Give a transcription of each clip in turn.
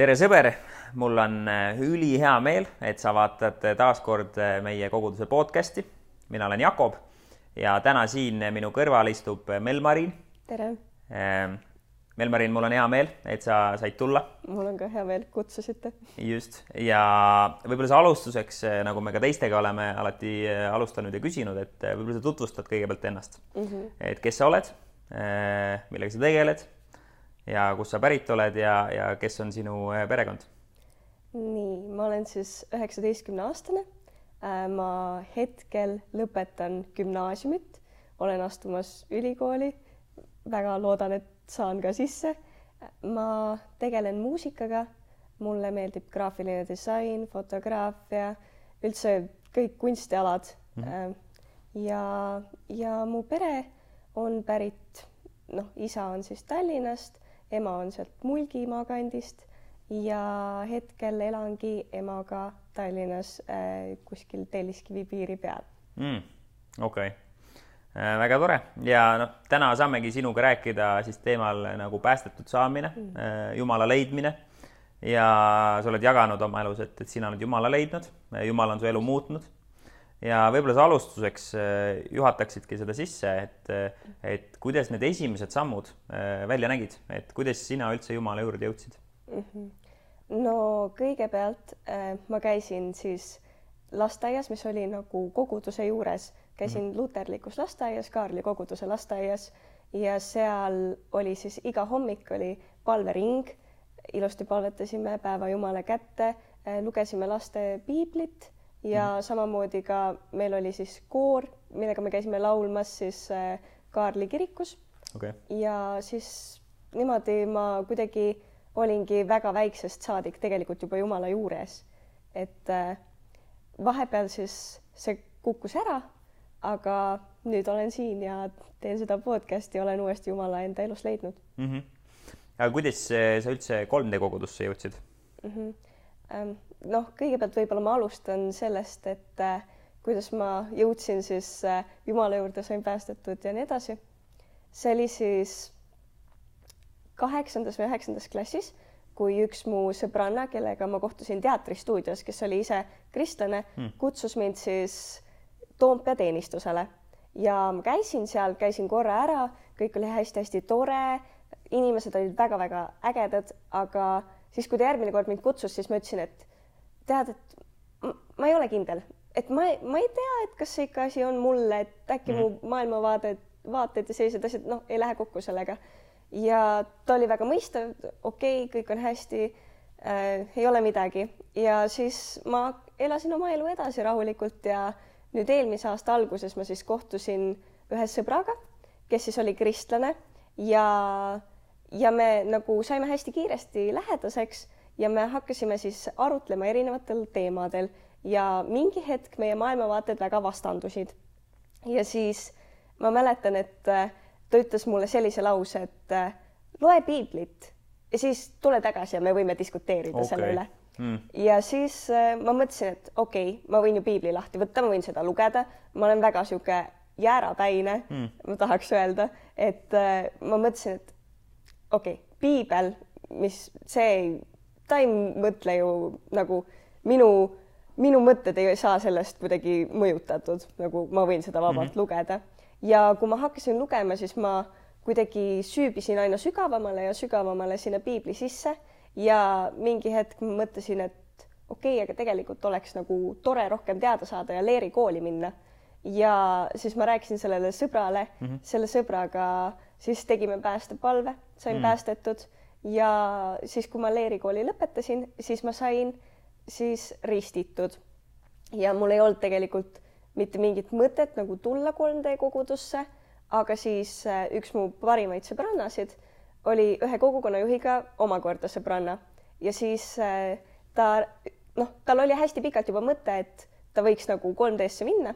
tere, sõber, mul on äh, ülihea meel, et sa vaatad taas kord äh, meie koguduse podcasti. mina olen Jakob ja täna siin minu kõrval istub Mel-Marin. tere! Mel-Marin, mul on hea meel, et sa said tulla. mul on ka hea meel, kutsusite. just, ja võib-olla sa alustuseks, äh, nagu me ka teistega oleme alati alustanud ja küsinud, et võib-olla sa tutvustad kõigepealt ennast mm. -hmm. et kes sa oled, millega sa tegeled ja kust sa pärit oled ja, ja kes on sinu perekond nii, ma olen siis üheksateistkümne aastane. Äh, ma hetkel lõpetan gümnaasiumit, olen astumas ülikooli. väga loodan, et saan ka sisse. ma tegelen muusikaga, mulle meeldib graafiline disain, fotograafia, üldse kõik kunstialad mm. -hmm. ja, ja mu pere on pärit, noh, isa on siis Tallinnast, ema on sealt Mulgimaa kandist ja hetkel elangi emaga Tallinnas äh, kuskil Telliskivi piiri peal mm,. okei okay. äh,, väga tore ja noh, täna saamegi sinuga rääkida siis teemal nagu päästetud saamine mm., äh, Jumala leidmine ja sa oled jaganud oma elus, et, et sina oled Jumala leidnud, Jumal on su elu muutnud ja võib-olla sa alustuseks äh, juhataksidki seda sisse, et, et kuidas need esimesed sammud äh, välja nägid, et kuidas sina üldse Jumala juurde jõudsid? Mm? -hmm no kõigepealt äh, ma käisin siis lasteaias, mis oli nagu koguduse juures, käisin mm -hmm. luterlikus lasteaias, Kaarli koguduse lasteaias. Ja seal oli siis iga hommik oli palvering, ilusti palvetasime päeva Jumala kätte äh,, lugesime laste piiblit ja mm samamoodi ka meil oli siis koor, millega me käisime laulmas siis äh, Kaarli kirikus okay.. ja siis niimoodi ma kuidagi olingi väga väiksest saadik tegelikult juba Jumala juures. et äh, vahepeal siis see kukkus ära, aga nüüd olen siin ja teen seda podcast'i, olen uuesti Jumala enda elus leidnud mm. -hmm. aga kuidas sa üldse 3D kogudusse jõudsid mm? -hmm. Noh, kõigepealt võib-olla ma alustan sellest, et äh, kuidas ma jõudsin siis äh, Jumala juurde, sain päästetud ja nii edasi. see oli siis kaheksandas või üheksandas klassis, kui üks mu sõbranna, kellega ma kohtusin teatristuudios, kes oli ise kristlane mm., kutsus mind siis Toompea teenistusele ja ma käisin seal, käisin korra ära, kõik oli hästi-hästi tore, inimesed olid väga-väga ägedad, aga siis, kui ta järgmine kord mind kutsus, siis ma ütlesin, et tead, et ma ei ole kindel, et ma, ma ei tea, et kas see ikka asi on mulle, et äkki mm. mu maailmavaadet, vaated ja sellised asjad, noh, ei lähe kokku sellega. Ja ta oli väga mõistev, okei okay,, kõik on hästi äh,, ei ole midagi. Ja siis ma elasin oma elu edasi rahulikult ja nüüd eelmise aasta alguses ma siis kohtusin ühe sõbraga, kes siis oli kristlane. Ja, ja me nagu saime hästi kiiresti lähedaseks ja me hakkasime siis arutlema erinevatel teemadel ja mingi hetk meie maailmavaated väga vastandusid. ja siis ma mäletan, et äh, ta ütles mulle sellise lause, et äh, loe piiblit ja siis tule tagasi ja me võime diskuteerida okay. selle üle mm.. ja siis äh, ma mõtlesin, et okei okay,, ma võin ju piibli lahti võtta, ma võin seda lugeda, ma olen väga sihuke jäärapäine mm., ma tahaks öelda, et ma mõtlesin, et okei okay,, piibel, mis see, ta ei mõtle ju nagu minu, minu mõtted ei saa sellest kuidagi mõjutatud, nagu ma võin seda vabalt mm -hmm. lugeda ja kui ma hakkasin lugema, siis ma kuidagi süübisin aina sügavamale ja sügavamale sinna piibli sisse ja mingi hetk ma mõtlesin, et okei okay,, aga tegelikult oleks nagu tore rohkem teada saada ja Leeri kooli minna. ja siis ma rääkisin sellele sõbrale mm, -hmm. selle sõbraga siis tegime päästepalve, sain mm -hmm. päästetud ja siis, kui ma Leeri kooli lõpetasin, siis ma sain siis ristitud. ja mul ei olnud tegelikult mitte mingit mõtet nagu tulla 3D kogudusse, aga siis äh, üks mu parimaid sõbrannasid oli ühe kogukonna juhiga omakorda sõbranna ja siis äh, ta noh, tal oli hästi pikalt juba mõte, et ta võiks nagu 3D-sse minna.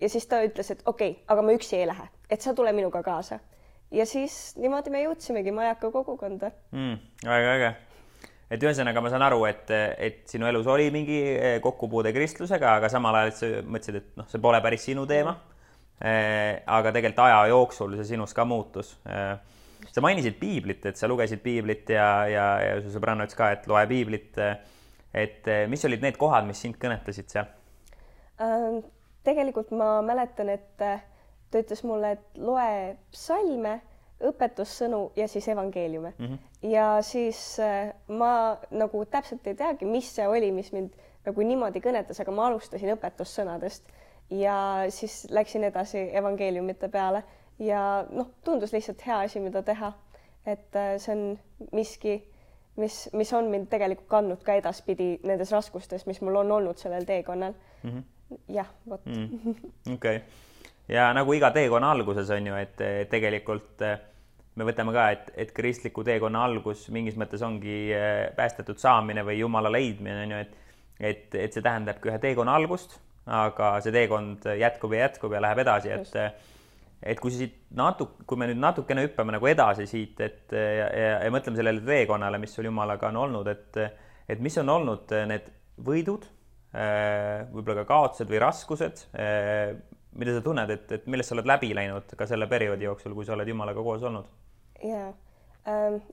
ja siis ta ütles, et okei okay,, aga ma üksi ei lähe, et sa tule minuga kaasa. Ja siis niimoodi me jõudsimegi Majaka kogukonda mm,. väga äge et ühesõnaga ma saan aru, et, et sinu elus oli mingi eh, kokkupuude kristlusega, aga samal ajal sa mõtlesid, et noh, see pole päris sinu teema. Eh, aga tegelikult aja jooksul see sinus ka muutus. Eh, sa mainisid piiblit, et sa lugesid piiblit ja, ja, ja su sõbranna ütles ka, et loe piiblit. et mis olid need kohad, mis sind kõnetasid seal äh,? tegelikult ma mäletan, et ta ütles mulle, et loe psalme, õpetussõnu ja siis evangeeliume mm. -hmm. ja siis äh, ma nagu täpselt ei teagi, mis see oli, mis mind nagu niimoodi kõnetas, aga ma alustasin õpetussõnadest ja siis läksin edasi evangeeliumite peale ja noh, tundus lihtsalt hea asi, mida teha. et äh, see on miski, mis, mis on mind tegelikult kandnud ka edaspidi nendes raskustes, mis mul on olnud sellel teekonnal mm. -hmm. jah, vot. -hmm. okei ja nagu iga teekonna alguses on ju, et tegelikult äh, me võtame ka, et, et kristliku teekonna algus mingis mõttes ongi äh, päästetud saamine või Jumala leidmine on ju, et et, et see tähendabki ühe teekonna algust, aga see teekond jätkub ja jätkub ja läheb edasi, et et kui siit natuke, kui me nüüd natukene hüppame nagu edasi siit, et ja, ja, ja mõtleme sellele teekonnale, mis sul Jumalaga on olnud, et, et mis on olnud need võidud, võib-olla ka kaotused või raskused, mida sa tunned, et, et millest sa oled läbi läinud ka selle perioodi jooksul, kui sa oled Jumalaga koos olnud? ja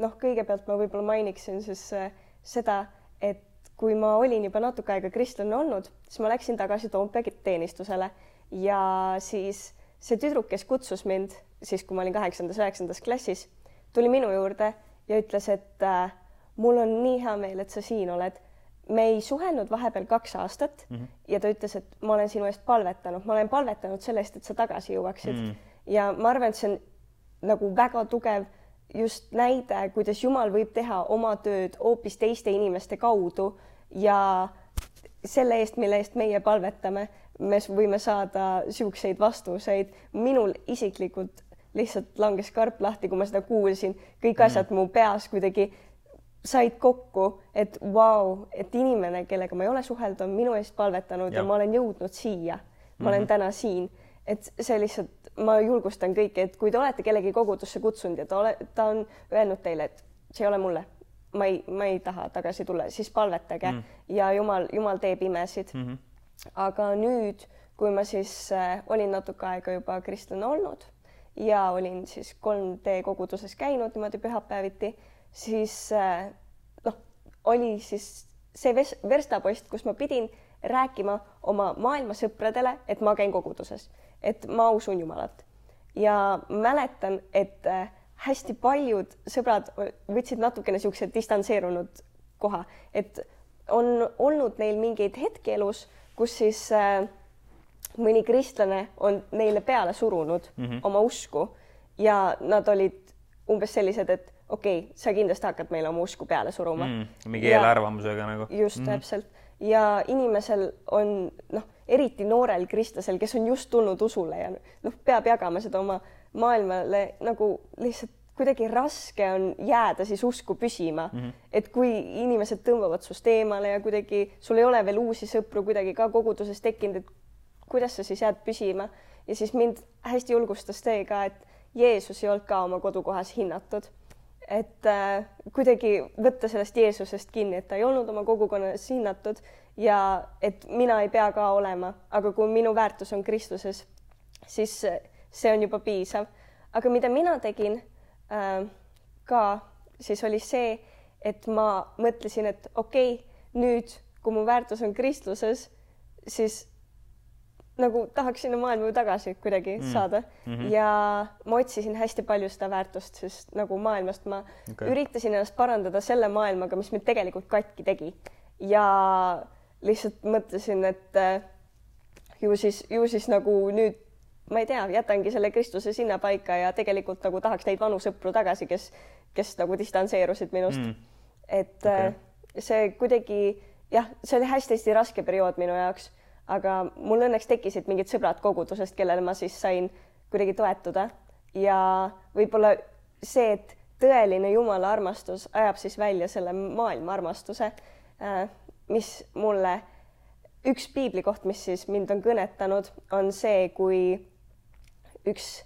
noh, kõigepealt ma võib-olla mainiksin siis äh, seda, et kui ma olin juba natuke aega kristlane olnud, siis ma läksin tagasi Toompea teenistusele ja siis see tüdruk, kes kutsus mind siis, kui ma olin kaheksandas, üheksandas klassis, tuli minu juurde ja ütles, et äh, mul on nii hea meel, et sa siin oled. Me ei suhelnud vahepeal kaks aastat mm -hmm. ja ta ütles, et ma olen sinu eest palvetanud, ma olen palvetanud selle eest, et sa tagasi jõuaksid mm. -hmm. ja ma arvan, et see on nagu väga tugev just näide, kuidas Jumal võib teha oma tööd hoopis teiste inimeste kaudu ja selle eest, mille eest meie palvetame me võime saada niisuguseid vastuseid. minul isiklikult lihtsalt langes karp lahti, kui ma seda kuulsin, kõik mm. asjad mu peas kuidagi said kokku, et vau wow,, et inimene, kellega ma ei ole suhelnud, on minu eest palvetanud ja, ja ma olen jõudnud siia. ma mm -hmm. olen mhm. täna siin, et see lihtsalt, ma julgustan kõiki, et kui te olete kellegi kogudusse kutsunud ja ta ole, ta on öelnud teile, et see ei ole mulle, ma ei, ma ei taha tagasi tulla, siis palvetage mm. ja Jumal, Jumal teeb imesid mm. -hmm aga nüüd, kui ma siis äh, olin natuke aega juba kristlane olnud ja olin siis 3D koguduses käinud niimoodi pühapäeviti, siis äh, noh, oli siis see verstapost, kus ma pidin rääkima oma maailmasõpradele, et ma käin koguduses, et ma usun Jumalat ja mäletan, et äh, hästi paljud sõbrad võtsid natukene niisuguse distantseerunud koha, et on olnud neil mingeid hetki elus kus siis äh, mõni kristlane on neile peale surunud mm -hmm. oma usku ja nad olid umbes sellised, et okei okay,, sa kindlasti hakkad meile oma usku peale suruma mm,. mingi eelarvamusega nagu. just mm, -hmm. täpselt ja inimesel on noh, eriti noorel kristlasel, kes on just tulnud usule ja noh, peab jagama seda oma maailmale nagu lihtsalt kuidagi raske on jääda siis usku püsima mm, -hmm. et kui inimesed tõmbavad sust eemale ja kuidagi sul ei ole veel uusi sõpru kuidagi ka koguduses tekkinud, et kuidas sa siis jääd püsima ja siis mind hästi julgustas see ka, et Jeesus ei olnud ka oma kodukohas hinnatud. Et äh, kuidagi võtta sellest Jeesusest kinni, et ta ei olnud oma kogukonnas hinnatud ja et mina ei pea ka olema, aga kui minu väärtus on Kristuses, siis see on juba piisav. aga mida mina tegin äh, ka siis oli see, et ma mõtlesin, et okei okay,, nüüd, kui mu väärtus on kristluses, siis nagu tahaks sinna maailma tagasi kuidagi mm. saada mm -hmm. ja ma otsisin hästi palju seda väärtust, sest nagu maailmast ma okay. üritasin ennast parandada selle maailmaga, mis mind tegelikult katki tegi ja lihtsalt mõtlesin, et äh, ju siis, ju siis nagu nüüd ma ei tea, jätangi selle Kristuse sinnapaika ja tegelikult nagu tahaks neid vanu sõpru tagasi, kes, kes nagu distantseerusid minust mm.. et okay. Äh, see kuidagi jah, see oli hästi-hästi raske periood minu jaoks, aga mul õnneks tekkisid mingid sõbrad kogudusest, kellele ma siis sain kuidagi toetuda. Ja võib-olla see, et tõeline Jumala armastus ajab siis välja selle maailma armastuse, äh, mis mulle, üks piiblikoht, mis siis mind on kõnetanud, on see, kui üks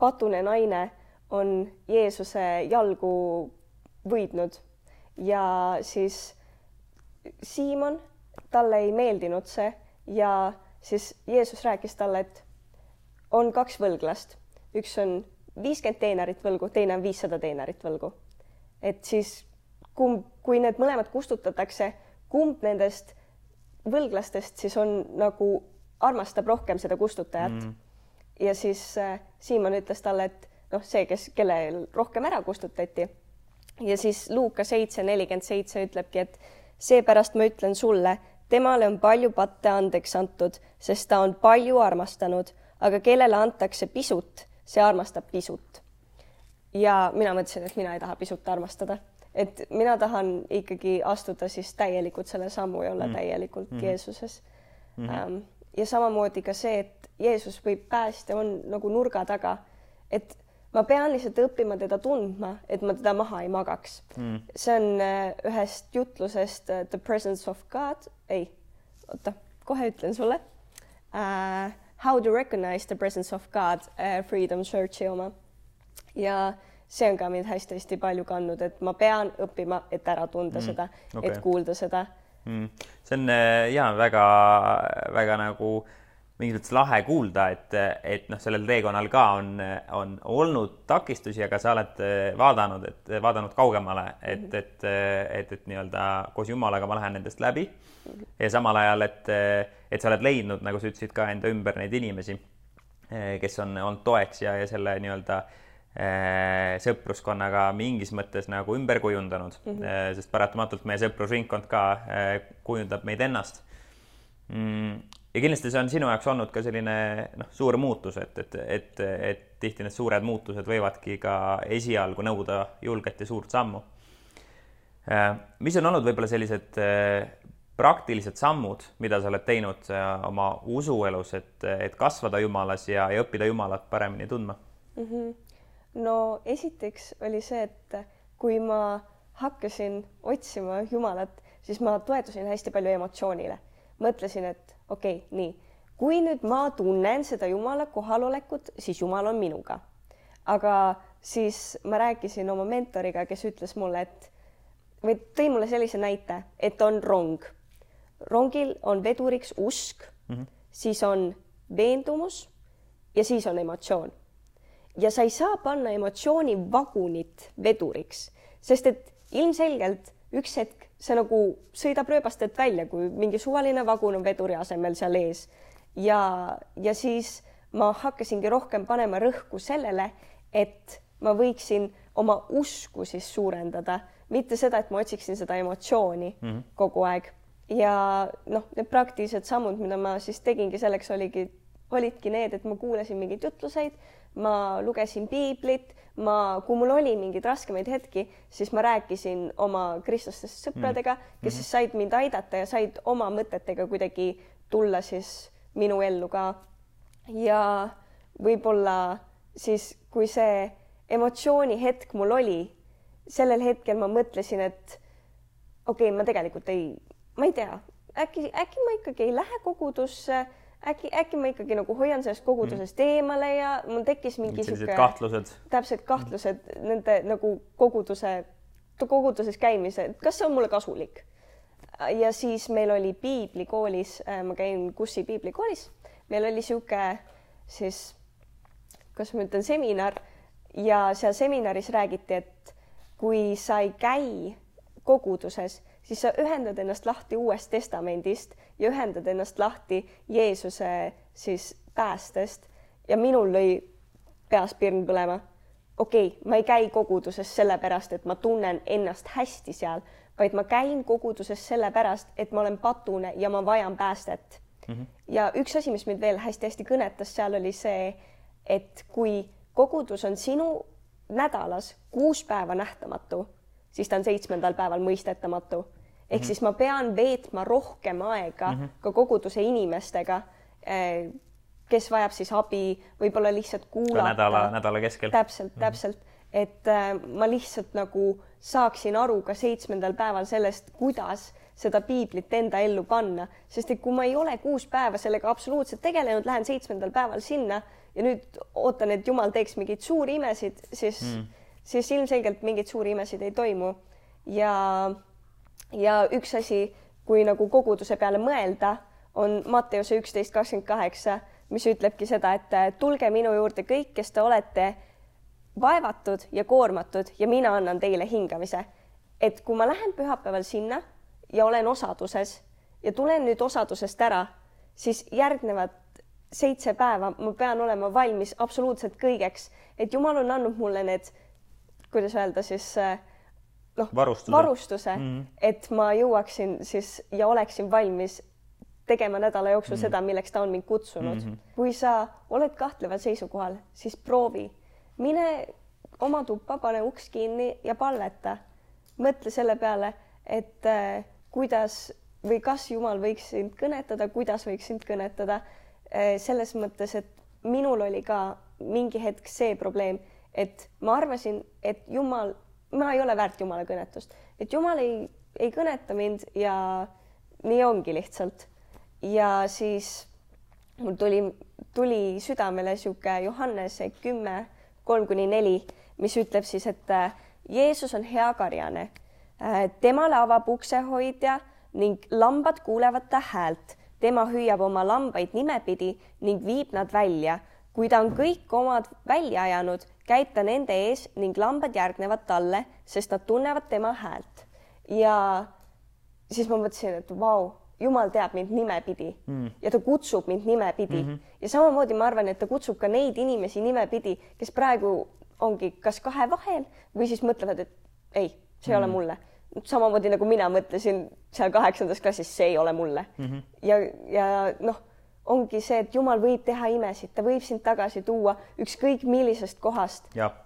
patune naine on Jeesuse jalgu võidnud. Ja siis Siimon, talle ei meeldinud see ja siis Jeesus rääkis talle, et on kaks võlglast, üks on viiskümmend teenarit võlgu, teine on viissada teenarit võlgu. et siis kumb, kui need mõlemad kustutatakse, kumb nendest võlglastest siis on nagu armastab rohkem seda kustutajat mm. ja siis äh, Siimon ütles talle, et noh, see, kes, kellel rohkem ära kustutati ja siis Luuka seitse nelikümmend seitse ütlebki, et seepärast ma ütlen sulle, temale on palju patte andeks antud, sest ta on palju armastanud, aga kellele antakse pisut, see armastab pisut. ja mina mõtlesin, et mina ei taha pisut armastada, et mina tahan ikkagi astuda siis täielikult selle sammu ja olla mm. täielikult mm -hmm. Jeesuses mm. -hmm. ja samamoodi ka see, et Jeesus või päästja on nagu nurga taga, et ma pean lihtsalt õppima teda tundma, et ma teda maha ei magaks mm.. see on äh, ühest jutlusest uh, The presence of God, ei, oota, kohe ütlen sulle uh,. How to recognize the presence of God uh,, Freedom Churchi oma. ja see on ka mind hästi-hästi palju kandnud, et ma pean õppima, et ära tunda mm. seda okay., et kuulda seda mm.. see on ja väga-väga nagu äh, mingis mõttes lahe kuulda, et, et noh, sellel teekonnal ka on, on olnud takistusi, aga sa oled vaadanud, et vaadanud kaugemale, et, et, et, et nii-öelda koos Jumalaga ma lähen nendest läbi. ja samal ajal, et, et sa oled leidnud, nagu sa ütlesid ka enda ümber neid inimesi, kes on olnud toeks ja, ja selle nii-öelda eh, sõpruskonnaga mingis mõttes nagu ümber kujundanud mm, -hmm. sest paratamatult meie sõprusringkond ka eh, kujundab meid ennast mm ja kindlasti see on sinu jaoks olnud ka selline noh, suur muutus, et, et, et, et tihti need suured muutused võivadki ka esialgu nõuda julget ja suurt sammu. Äh, mis on olnud võib-olla sellised äh, praktilised sammud, mida sa oled teinud äh, oma usuelus, et, et kasvada Jumalas ja, ja õppida Jumalat paremini tundma mm? -hmm. no esiteks oli see, et kui ma hakkasin otsima Jumalat, siis ma toetusin hästi palju emotsioonile. mõtlesin, et okei okay,, nii. kui nüüd ma tunnen seda Jumala kohalolekut, siis Jumal on minuga. aga siis ma rääkisin oma mentoriga, kes ütles mulle, et või tõi mulle sellise näite, et on rong. rongil on veduriks usk mm, -hmm. siis on veendumus ja siis on emotsioon. ja sa ei saa panna emotsiooni vagunit veduriks, sest et ilmselgelt üks hetk see nagu sõidab rööbastelt välja, kui mingi suvaline vagun on veduri asemel seal ees. ja, ja siis ma hakkasingi rohkem panema rõhku sellele, et ma võiksin oma usku siis suurendada, mitte seda, et ma otsiksin seda emotsiooni mm -hmm. kogu aeg. ja noh, need praktilised sammud, mida ma siis tegingi selleks oligi, olidki need, et ma kuulasin mingeid jutluseid, ma lugesin piiblit ma, kui mul oli mingeid raskemaid hetki, siis ma rääkisin oma kristlastest sõpradega, kes siis said mind aidata ja said oma mõtetega kuidagi tulla siis minu ellu ka. ja võib-olla siis, kui see emotsioonihetk mul oli, sellel hetkel ma mõtlesin, et okei okay,, ma tegelikult ei, ma ei tea, äkki, äkki ma ikkagi ei lähe kogudusse äkki, äkki ma ikkagi nagu hoian sellest kogudusest mm. eemale ja mul tekkis mingi sihuke kahtlused. täpselt kahtlused mm. nende nagu koguduse, koguduses käimise, et kas see on mulle kasulik. ja siis meil oli piiblikoolis, äh, ma käin Kussi piiblikoolis, meil oli sihuke siis, kas ma ütlen, seminar ja seal seminaris räägiti, et kui sa ei käi koguduses siis sa ühendad ennast lahti Uuest Testamendist ja ühendad ennast lahti Jeesuse siis päästest ja minul lõi peas pirn põlema. okei okay,, ma ei käi koguduses sellepärast, et ma tunnen ennast hästi seal, vaid ma käin koguduses sellepärast, et ma olen patune ja ma vajan päästet mm. -hmm. ja üks asi, mis mind veel hästi-hästi kõnetas seal oli see, et kui kogudus on sinu nädalas kuus päeva nähtamatu siis ta on seitsmendal päeval mõistetamatu. Ehk mm -hmm. siis ma pean veetma rohkem aega mm -hmm. ka koguduse inimestega, eh, kes vajab siis abi, võib-olla lihtsalt kuulata. nädala, nädala keskel. täpselt, mhm. täpselt, et äh, ma lihtsalt nagu saaksin aru ka seitsmendal päeval sellest, kuidas seda piiblit enda ellu panna, sest et kui ma ei ole kuus päeva sellega absoluutselt tegelenud, lähen seitsmendal päeval sinna ja nüüd ootan, et jumal teeks mingeid suuri imesid, siis mm siis ilmselgelt mingeid suuri imesid ei toimu. ja, ja üks asi, kui nagu koguduse peale mõelda, on Matteuse üksteist kakskümmend kaheksa, mis ütlebki seda, et tulge minu juurde kõik, kes te olete vaevatud ja koormatud ja mina annan teile hingamise. et kui ma lähen pühapäeval sinna ja olen osaduses ja tulen nüüd osadusest ära, siis järgnevad seitse päeva ma pean olema valmis absoluutselt kõigeks, et Jumal on andnud mulle need, kuidas öelda siis noh, varustuse, varustuse, mm -hmm. et ma jõuaksin siis ja oleksin valmis tegema nädala jooksul mm -hmm. seda, milleks ta on mind kutsunud mm. -hmm. kui sa oled kahtleval seisukohal, siis proovi, mine oma tuppa, pane uks kinni ja palveta. mõtle selle peale, et äh, kuidas või kas Jumal võiks sind kõnetada, kuidas võiks sind kõnetada äh,. selles mõttes, et minul oli ka mingi hetk see probleem, et ma arvasin, et Jumal, ma ei ole väärt Jumala kõnetust, et Jumal ei, ei kõneta mind ja nii ongi lihtsalt ja siis mul tuli, tuli südamele niisugune Johannese kümme, kolm kuni neli, mis ütleb siis, et äh, Jeesus on hea karjane. Äh, temale avab uksehoidja ning lambad kuulevad ta häält. tema hüüab oma lambaid nimepidi ning viib nad välja. kui ta on kõik omad välja ajanud, käib ta nende ees ning lambad järgnevad talle, sest nad tunnevad tema häält. ja siis ma mõtlesin, et vau wow, jumal teab mind nimepidi mm. ja ta kutsub mind nimepidi mm -hmm. ja samamoodi ma arvan, et ta kutsub ka neid inimesi nimepidi, kes praegu ongi kas kahe vahel või siis mõtlevad, et ei, see ei mm. ole mulle. samamoodi nagu mina mõtlesin seal kaheksandas klassis, see ei ole mulle mm. -hmm. ja, ja noh, ongi see, et jumal võib teha imesid, ta võib sind tagasi tuua ükskõik millisest kohast.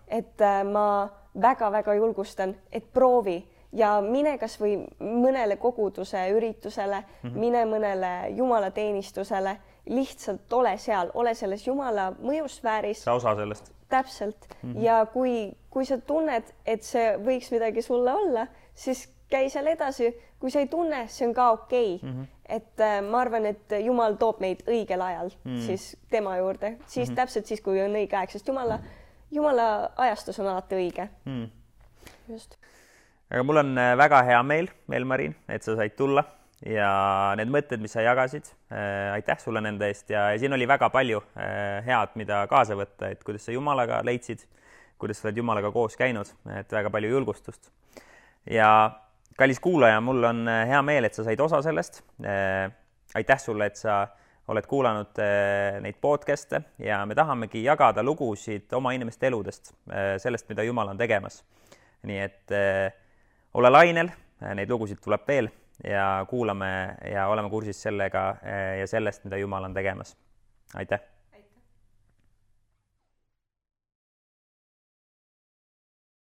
et äh, ma väga-väga julgustan, et proovi ja mine kasvõi mõnele koguduse üritusele mm, -hmm. mine mõnele jumalateenistusele, lihtsalt ole seal, ole selles jumala mõjusfääris. sa osa sellest. täpselt mm -hmm. ja kui, kui sa tunned, et see võiks midagi sulle olla, siis käi seal edasi, kui sa ei tunne, see on ka okei okay. mm. -hmm. et äh, ma arvan, et Jumal toob meid õigel ajal mm -hmm. siis tema juurde, siis mm -hmm. täpselt siis, kui on õige aeg, sest Jumala, Jumala ajastus on alati õige mm. -hmm. just aga mul on äh, väga hea meel, Melmarin, et sa said tulla ja need mõtted, mis sa jagasid äh,, aitäh sulle nende eest ja, ja siin oli väga palju äh, head, mida kaasa võtta, et kuidas sa Jumalaga leidsid, kuidas sa oled Jumalaga koos käinud, et väga palju julgustust. ja kallis kuulaja, mul on äh, hea meel, et sa said osa sellest äh,. aitäh sulle, et sa oled kuulanud äh, neid podcast'e ja me tahamegi jagada lugusid oma inimeste eludest, sellest, mida Jumal on tegemas. nii et ole lainel, neid lugusid tuleb veel ja kuulame ja oleme kursis sellega ja sellest, mida Jumal on tegemas. aitäh